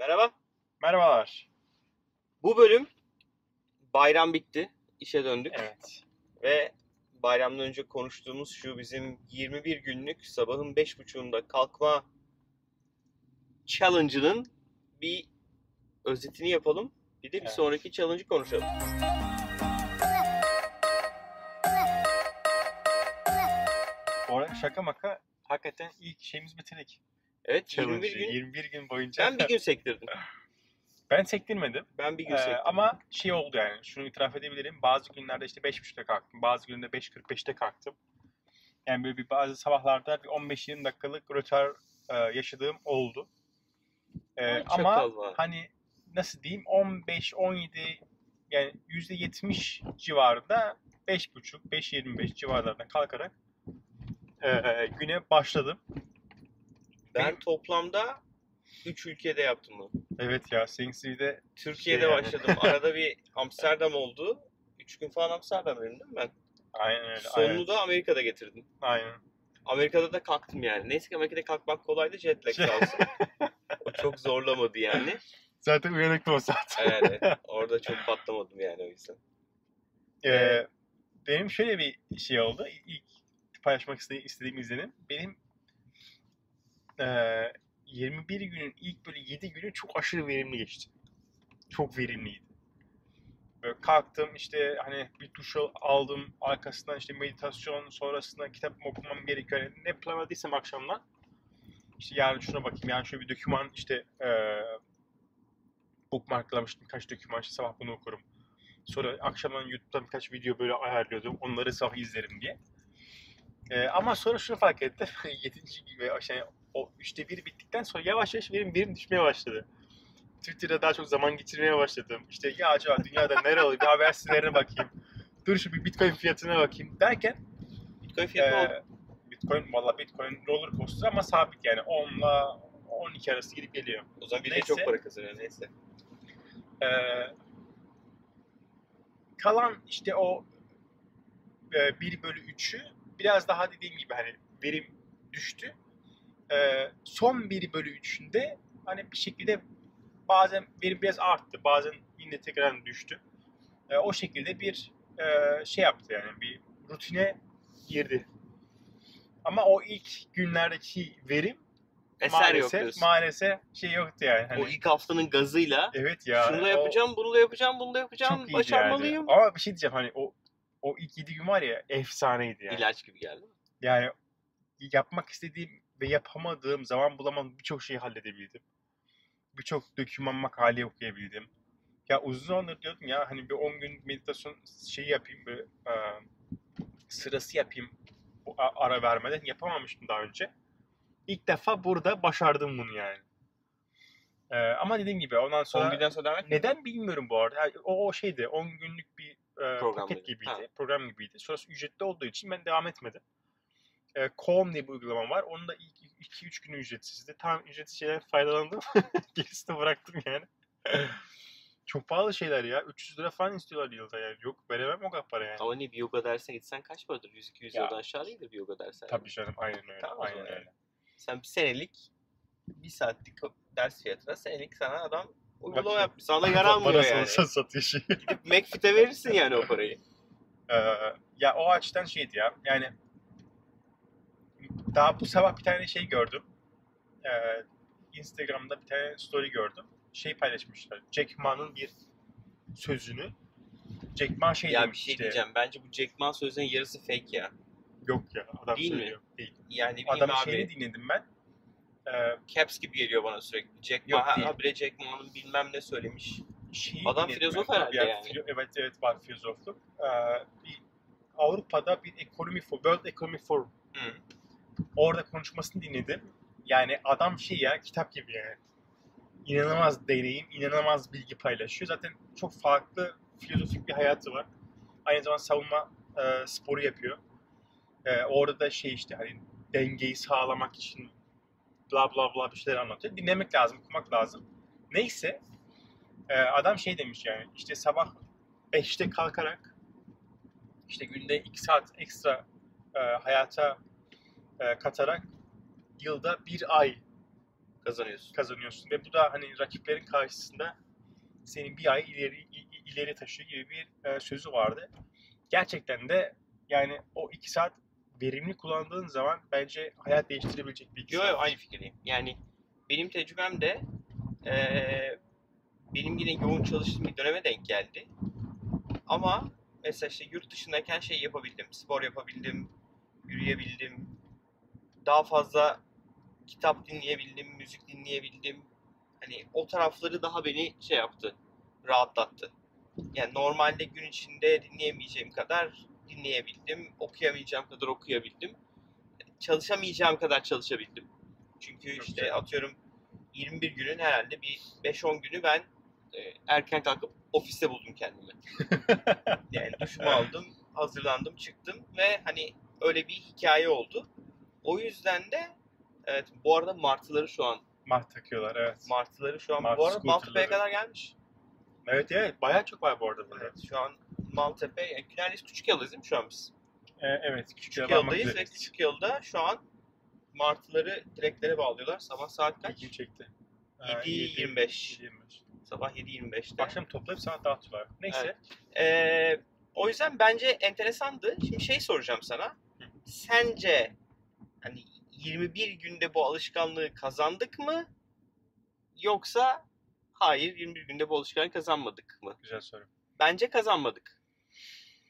Merhaba. Merhabalar. Bu bölüm bayram bitti. İşe döndük. Evet. Ve bayramdan önce konuştuğumuz şu bizim 21 günlük sabahın 5.30'unda kalkma challenge'ının bir özetini yapalım. Bir de bir Evet. sonraki challenge'ı konuşalım. Bu arada şaka maka hakikaten ilk şeyimizi bitirdik. Evet 21 21 gün. 21 gün boyunca. Ben bir gün sektirdim. Ben sektirmedim. Ben bir gün Ee, sektirdim. ama şey oldu yani şunu itiraf edebilirim. Bazı günlerde işte 5.30'da kalktım. Bazı günlerde 5.45'te kalktım. Yani böyle bir bazı sabahlarda bir 15-20 dakikalık rötar e, yaşadığım oldu. Ee, Ay, ama hani nasıl diyeyim 15-17 yani %70 civarında 5.30 5.25 civarlarında kalkarak e, güne başladım. Ben toplamda 3 ülkede yaptım bunu. Evet ya Sainsbury'de Türkiye'de Şey yani. başladım. Arada bir Amsterdam oldu. 3 gün falan Amsterdam'daydım değil mi ben? aynen öyle. Sonunu aynen. da Amerika'da getirdim. aynen. Amerika'da da kalktım yani. Neyse ki Amerika'da kalkmak kolaydı jet lag sağ olsun. o çok zorlamadı yani. Zaten uyanıktım o saat. Yani orada çok patlamadım yani o yüzden. Ee, benim şöyle bir şey oldu. İlk paylaşmak istediğim izlenim. Benim eee 21 günün ilk böyle 7 günü çok aşırı verimli geçti. Çok verimliydi. Böyle kalktım işte hani bir duş aldım. Arkasından işte meditasyon sonrasında kitap okumam gerekiyor. Yani ne planladıysam akşamdan. İşte yarın şuna bakayım. Yani şöyle bir doküman işte eee bookmarklamıştım. Kaç doküman işte sabah bunu okurum. Sonra akşamdan YouTube'dan birkaç video böyle ayarlıyordum. Onları sabah izlerim diye. Ee, ama sonra şunu fark ettim. Yedinci gibi şey, o üçte bir bittikten sonra yavaş yavaş benim verim düşmeye başladı. Twitter'da daha çok zaman geçirmeye başladım. İşte ya acaba dünyada neler oluyor bir haber sitelerine bakayım. Dur şu bir bitcoin fiyatına bakayım derken Bitcoin fiyatı oldu. ee, Bitcoin valla Bitcoin roller coaster ama sabit yani 10 ile 12 arası gidip geliyor. O zaman bir de çok para kazanıyor neyse. Ee, kalan işte o e, 1 bölü 3'ü biraz daha dediğim gibi hani verim düştü. Ee, son 1 bölü 3'ünde hani bir şekilde bazen verim biraz arttı. Bazen yine tekrar düştü. Ee, o şekilde bir e, şey yaptı yani bir rutine girdi. Ama o ilk günlerdeki verim Eser yok maalesef diyorsun. maalesef şey yoktu yani. Hani, O ilk haftanın gazıyla evet ya. şunu da o- yapacağım, bunu da yapacağım, bunu da yapacağım, çok başarmalıyım. yani. Ama bir şey diyeceğim hani o o ilk 7 gün var ya efsaneydi yani. İlaç gibi geldi. Yani yapmak istediğim ve yapamadığım zaman bulamadığım birçok şeyi halledebildim. Birçok doküman makale okuyabildim. Ya uzun zamandır diyordum ya hani bir 10 gün meditasyon şeyi yapayım bir e, sırası yapayım bu ara vermeden yapamamıştım daha önce. İlk defa burada başardım bunu yani. E, ama dediğim gibi ondan Son sonra günden sonra devam et. neden bilmiyorum bu arada. Yani o, o şeydi 10 günlük bir e, Program paket gibiydi. Ha. Program gibiydi. Sonrası ücretli olduğu için ben devam etmedim. E, Calm diye bir uygulama var. Onun da ilk 2-3 günü ücretsizdi. Tam ücretsiz şeylerden faydalandım. Gerisini bıraktım yani. Çok pahalı şeyler ya. 300 lira falan istiyorlar yılda yani. Yok veremem o kadar para yani. Ama ne bir yoga dersine gitsen kaç paradır? 100-200 Ya. eurodan aşağı değildir bir yoga dersi. Tabii canım aynen öyle. Tamam aynen zaman öyle. Sen bir senelik bir saatlik ders fiyatına senelik sana adam uygulama yapmış. Sana yaranmıyor Parası yani. olsa satıyor şey. Gidip McFit'e verirsin yani o parayı. Ee, ya o açıdan şeydi ya. Yani daha bu sabah bir tane şey gördüm. Ee, Instagram'da bir tane story gördüm. Şey paylaşmışlar. Jack Ma'nın bir sözünü. Jack Ma şey ya bir şey işte. diyeceğim. Bence bu Jack Ma sözlerinin yarısı fake ya. Yok ya adam Değil mi? söylüyor. Değil. Yani abi. şeyini dinledim ben. Ee, Caps gibi geliyor bana sürekli. Jack Ma, değil. habire Jack Ma'nın bilmem ne söylemiş. şeyi Adam filozof ben. herhalde Ya, yani. filo- evet evet var filozofluk. Ee, bir Avrupa'da bir ekonomi for World Economy Forum Hı. Orada konuşmasını dinledim. Yani adam şey ya kitap gibi yani. İnanılmaz deneyim, inanılmaz bilgi paylaşıyor. Zaten çok farklı filozofik bir hayatı var. Aynı zamanda savunma e, sporu yapıyor. E, orada da şey işte hani dengeyi sağlamak için bla bla bla bir şeyler anlatıyor. Dinlemek lazım, okumak lazım. Neyse e, adam şey demiş yani işte sabah 5'te kalkarak işte günde 2 saat ekstra e, hayata e, katarak yılda bir ay kazanıyorsun. kazanıyorsun ve bu da hani rakiplerin karşısında seni bir ay ileri ileri taşıyor gibi bir e, sözü vardı. Gerçekten de yani o iki saat verimli kullandığın zaman bence hayat değiştirebilecek bir iki Yo saat. yo aynı fikirdeyim. Yani benim tecrübem de eee, benim yine yoğun çalıştığım bir döneme denk geldi. Ama mesela işte yurt dışındayken şey yapabildim. Spor yapabildim, yürüyebildim. Daha fazla kitap dinleyebildim, müzik dinleyebildim. Hani o tarafları daha beni şey yaptı, rahatlattı. Yani normalde gün içinde dinleyemeyeceğim kadar dinleyebildim, okuyamayacağım kadar okuyabildim. Çalışamayacağım kadar çalışabildim. Çünkü Çok işte güzel. atıyorum 21 günün herhalde bir 5-10 günü ben e, erken kalkıp ofiste buldum kendimi. Yani duşumu aldım, hazırlandım, çıktım ve hani öyle bir hikaye oldu. O yüzden de evet bu arada martıları şu an Mart takıyorlar evet. martıları şu an Martı bu arada Maltepe'ye kadar gelmiş. Evet evet bayağı çok var bu arada burada. Evet, şu an Maltepe, yani neredeyse küçük yıldayız değil mi şu an biz? E, evet küçük Küçük yılda yıldayız ve küçük yılda şu an martıları direklere bağlıyorlar. Sabah saat kaç? İlgimi çekti. Ha, 7.25. 7.25. Sabah 7.25'te. Akşam toplayıp sana dağıtıyorlar. Neyse. Ee, o yüzden bence enteresandı. Şimdi şey soracağım sana. Sence hani 21 günde bu alışkanlığı kazandık mı? Yoksa hayır 21 günde bu alışkanlığı kazanmadık mı? Güzel soru. Bence kazanmadık.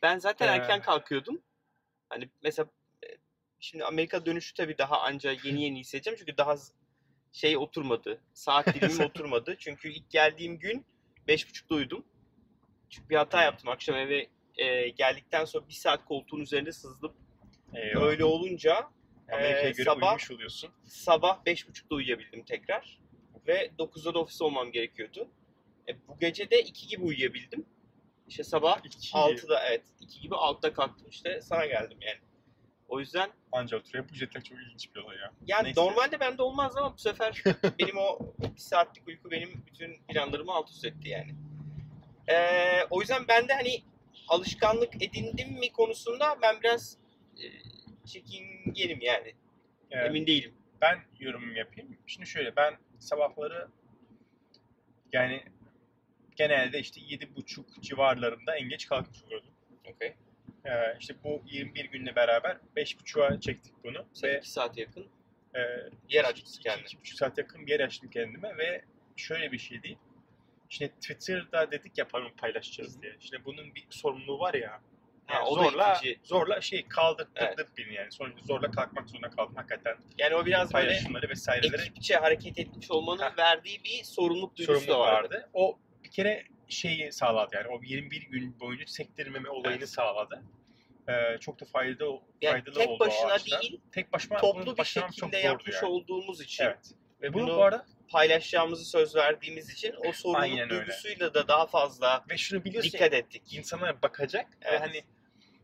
Ben zaten Ee. erken kalkıyordum. Hani mesela e, şimdi Amerika dönüşü tabii daha anca yeni yeni hissedeceğim çünkü daha şey oturmadı. Saat dilimim oturmadı. Çünkü ilk geldiğim gün 5.30'da uyudum. Çünkü bir hata yaptım. Akşam eve e, geldikten sonra bir saat koltuğun üzerinde sızdım. Eyvah. Öyle olunca Amerika'ya e, göre sabah uyumuş oluyorsun. sabah 5.30'da uyuyabildim tekrar. Ve 9'da da ofis olmam gerekiyordu. E, bu gece de 2 gibi uyuyabildim. İşte sabah İki 6'da evet 2 gibi 6'da kalktım işte sana geldim yani. O yüzden anca oturuyor. Bu jet lag çok ilginç bir olay ya. yani Neyse. normalde bende olmaz ama bu sefer benim o bir saatlik uyku benim bütün planlarımı alt üst etti yani. Ee, o yüzden ben de hani alışkanlık edindim mi konusunda ben biraz e, çekingenim yani. Ee, Emin değilim. ben yorum yapayım. Şimdi şöyle ben sabahları yani genelde işte yedi buçuk civarlarında en geç kalkmış oluyordum. Okay. Ee, işte bu 21 günle beraber beş buçuğa çektik bunu Sen ve 2 saat yakın e, yer iki, kendine. iki buçuk saat yakın bir yer açtım kendime ve şöyle bir şey değil. Şimdi Twitter'da dedik ya paylaşacağız paylaşacağız diye. Şimdi bunun bir sorumluluğu var ya. Ha, Yani o da zorla, itici. zorla şey kaldırttırdık Evet. beni yani. Sonuçta zorla kalkmak zorunda kaldım hakikaten. Yani o biraz böyle vesaireleri ekipçe hareket etmiş olmanın Ha. verdiği bir sorumluluk duygusu sorumluluk da vardı. vardı. O bir kere şeyi sağladı yani o 21 gün boyunca sektirmeme olayını Evet. sağladı. Ee, çok da faydalı Yani faydalı tek oldu o başına değil, Tek başıma toplu bir şekilde yapmış yani. olduğumuz için Evet. ve Bunu bunu bu arada paylaşacağımızı söz verdiğimiz için o sorumluluk duygusuyla da daha fazla ve şunu biliyorsun dikkat ettik. insanlar bakacak Evet. ve hani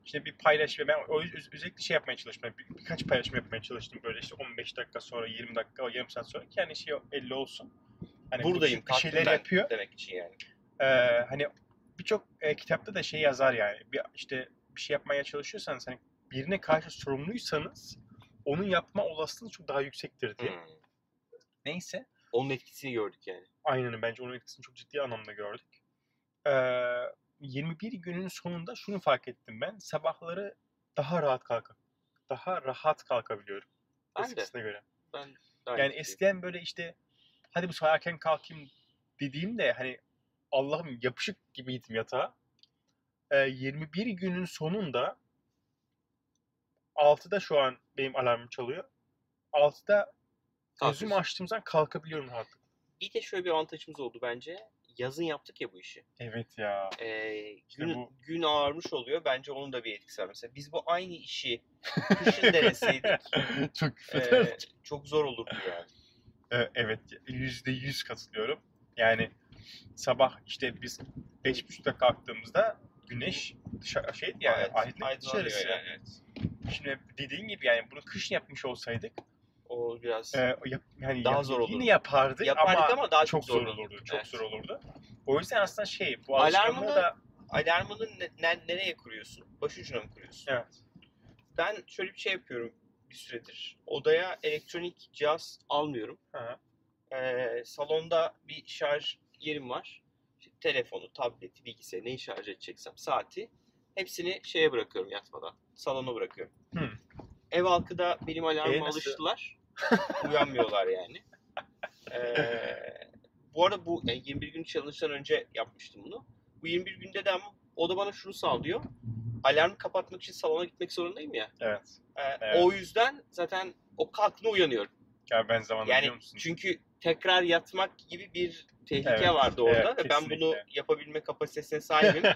işte bir paylaş ve ben o öz- özellikle şey yapmaya çalıştım. Bir, birkaç paylaşım yapmaya çalıştım böyle işte 15 dakika sonra 20 dakika yarım saat sonra ki hani şey belli olsun. Hani bu Buradayım, bir şeyler yapıyor. demek için yani. Ee, hani birçok e, kitapta da şey yazar yani. Bir, işte bir şey yapmaya çalışıyorsanız hani birine karşı sorumluysanız onun yapma olasılığı çok daha yüksektir diye. Hmm. Neyse. Onun etkisini gördük yani. Aynen bence onun etkisini çok ciddi anlamda gördük. Ee, 21 günün sonunda şunu fark ettim ben. Sabahları daha rahat kalk daha rahat kalkabiliyorum. Ben de. Eskisine göre. Ben Yani eskiden böyle işte hadi bu sabah erken kalkayım dediğimde hani Allah'ım yapışık gibiydim yatağa. Ee, 21 günün sonunda 6'da şu an benim alarmım çalıyor. 6'da gözümü Kalkıyorsun. açtığımdan kalkabiliyorum artık. Bir de şöyle bir avantajımız oldu bence. Yazın yaptık ya bu işi. Evet ya. Ee, gün, bu- gün ağarmış oluyor. Bence onun da bir etkisi var. Mesela biz bu aynı işi kışın deneseydik Çok e, çok zor olurdu yani. Ee, Evet, yüzde yüz katılıyorum. Yani sabah işte biz beş buçukta kalktığımızda güneş dışarı şey yani Evet, aydınlanıyor yani. Evet. Şimdi dediğin gibi yani bunu kışın yapmış olsaydık O biraz e, yap- yani Daha zor olurdu. Yine yapardık, yapardık ama, ama, daha çok zor olurdu. Çok Evet. zor olurdu. O yüzden aslında şey bu Alarmını- alışkanlığı da Alarmını ne- ne- nereye kuruyorsun? Başucuna mı kuruyorsun? evet. Ben şöyle bir şey yapıyorum bir süredir. Odaya elektronik cihaz almıyorum. Ee, salonda bir şarj yerim var. İşte telefonu, tableti, bilgisayarı neyi şarj edeceksem saati hepsini şeye bırakıyorum yatmadan. Salona bırakıyorum. Hmm. Ev halkı da benim alarmıma E, alıştılar. Uyanmıyorlar yani. Ee, bu arada bu yani 21 gün challenge'dan önce yapmıştım bunu. Bu 21 günde de ama o da bana şunu sağlıyor. Alarmı kapatmak için salona gitmek zorundayım ya. Evet. Ee, Evet. O yüzden zaten o kalktığında uyanıyorum. Ya ben zamanında Yani biliyor musun? çünkü tekrar yatmak gibi bir tehlike Evet, vardı orada evet, ve ben bunu yapabilme kapasitesine sahibim.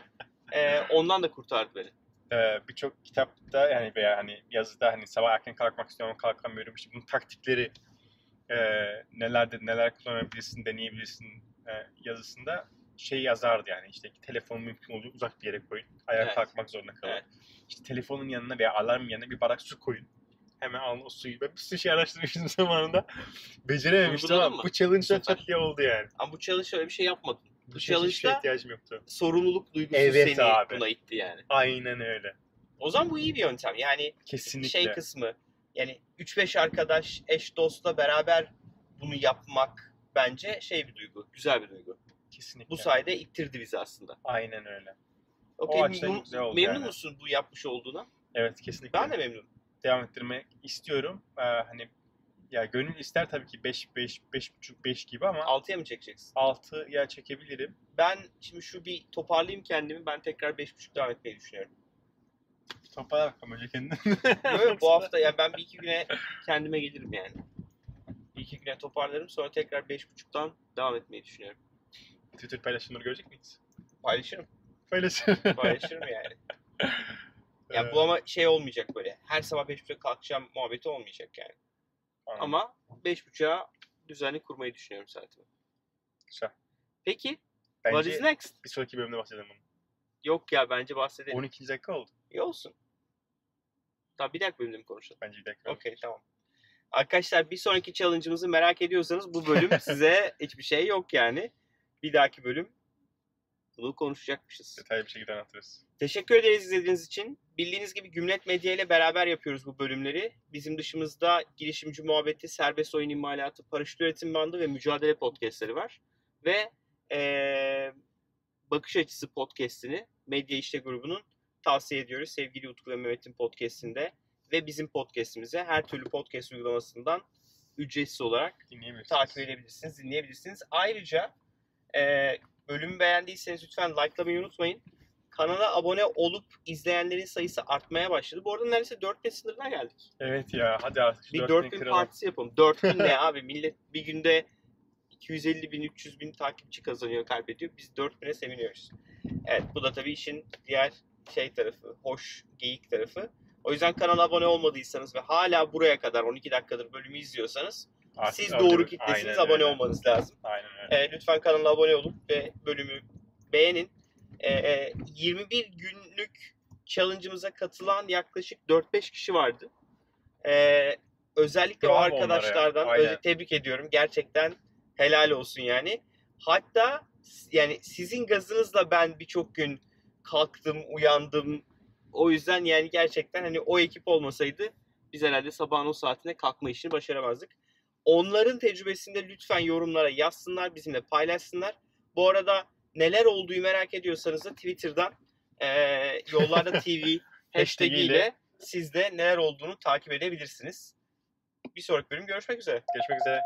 Ee, ondan da kurtardı beni. Ee, birçok kitapta yani veya hani yazıda hani sabah erken kalkmak istiyorum kalkamıyorum işte bunun taktikleri e, nelerdir neler kullanabilirsin deneyebilirsin e, yazısında şey yazardı yani işte telefonu mümkün olduğu uzak bir yere koyun ayağa Evet. kalkmak zorunda kalın. Evet. işte telefonun yanına veya alarmın yanına bir bardak su koyun. Hemen alın o suyu. Ben bir sürü şey araştırmıştım zamanında. Becerememiştim ama bu çok iyi oldu yani. Ama bu challenge öyle bir şey yapmadım. Bu challenge'da ihtiyacım yoktu sorumluluk duygusu Evet seni abi. buna itti yani. aynen öyle O zaman bu iyi bir yöntem. Yani kesinlikle şey kısmı yani 3-5 arkadaş eş dostla beraber bunu yapmak bence şey bir duygu. Güzel bir duygu. kesinlikle Bu sayede ittirdi bizi aslında. aynen öyle Okey, açıdan memnun, güzel oldu memnun yani. musun bu yapmış olduğuna? evet kesinlikle Ben de memnunum. devam ettirmek istiyorum. Ee, hani ya gönül ister tabii ki 5 5 5.5 5 gibi ama 6'ya mı çekeceksin? 6'ya çekebilirim. Ben şimdi şu bir toparlayayım kendimi. Ben tekrar 5.5 devam etmeyi düşünüyorum. Toparla bakalım önce kendini. Bu hafta yani ben bir iki güne kendime gelirim yani. Bir iki güne toparlarım sonra tekrar 5.5'tan devam etmeyi düşünüyorum. Twitter paylaşımları görecek miyiz? Paylaşırım. Paylaşırım. Paylaşırım yani. Ya bu ama şey olmayacak böyle. Her sabah 5.30'a kalkacağım muhabbeti olmayacak yani. Anladım. Ama 5.30'a düzenli kurmayı düşünüyorum saatimi. Güzel. Peki, what is Bence next? bir sonraki bölümde bahsedelim bunu. Yok ya bence bahsedelim. 12. dakika oldu. İyi olsun. Tamam bir dakika bölümde mi konuşalım? Bence bir dakika. Okey tamam. Arkadaşlar bir sonraki challenge'ımızı merak ediyorsanız bu bölüm size hiçbir şey yok yani. Bir dahaki bölüm bunu konuşacakmışız. Detaylı bir şekilde anlatırız. Teşekkür ederiz izlediğiniz için. Bildiğiniz gibi Gümlet Medya ile beraber yapıyoruz bu bölümleri. Bizim dışımızda girişimci muhabbeti, serbest oyun imalatı, paraşüt üretim bandı ve mücadele podcastleri var. Ve eee, Bakış Açısı podcastini Medya İşte grubunun tavsiye ediyoruz. Sevgili Utku ve Mehmet'in podcastinde ve bizim podcastimize her türlü podcast uygulamasından ücretsiz olarak takip edebilirsiniz, dinleyebilirsiniz. Ayrıca e, bölümü beğendiyseniz lütfen likelamayı unutmayın. Kanala abone olup izleyenlerin sayısı artmaya başladı. Bu arada neredeyse 4000 sınırına geldik. Evet ya hadi artık Bir 4000 4000 kıralım. partisi yapalım. 4000 ne abi? Millet bir günde 250 bin, 300 bin takipçi kazanıyor, kaybediyor. Biz 4000'e seviniyoruz. Evet bu da tabii işin diğer şey tarafı, hoş geyik tarafı. O yüzden kanala abone olmadıysanız ve hala buraya kadar 12 dakikadır bölümü izliyorsanız Artık siz öyle- doğru kitlesiniz, Aynen abone öyle. olmanız lazım. Aynen öyle. E, lütfen kanala abone olup ve bölümü beğenin. E, e, 21 günlük challenge'ımıza katılan yaklaşık 4-5 kişi vardı. E, özellikle o Bravo onlara ya. arkadaşlardan özel- tebrik ediyorum. Gerçekten helal olsun yani. Hatta yani sizin gazınızla ben birçok gün kalktım, uyandım. O yüzden yani gerçekten hani o ekip olmasaydı biz herhalde sabahın o saatine kalkma işini başaramazdık. Onların tecrübesinde lütfen yorumlara yazsınlar, bizimle paylaşsınlar. Bu arada neler olduğu merak ediyorsanız da Twitter'dan eee Yollarda TV hashtag ile siz de neler olduğunu takip edebilirsiniz. Bir sonraki bölüm görüşmek üzere. Görüşmek üzere.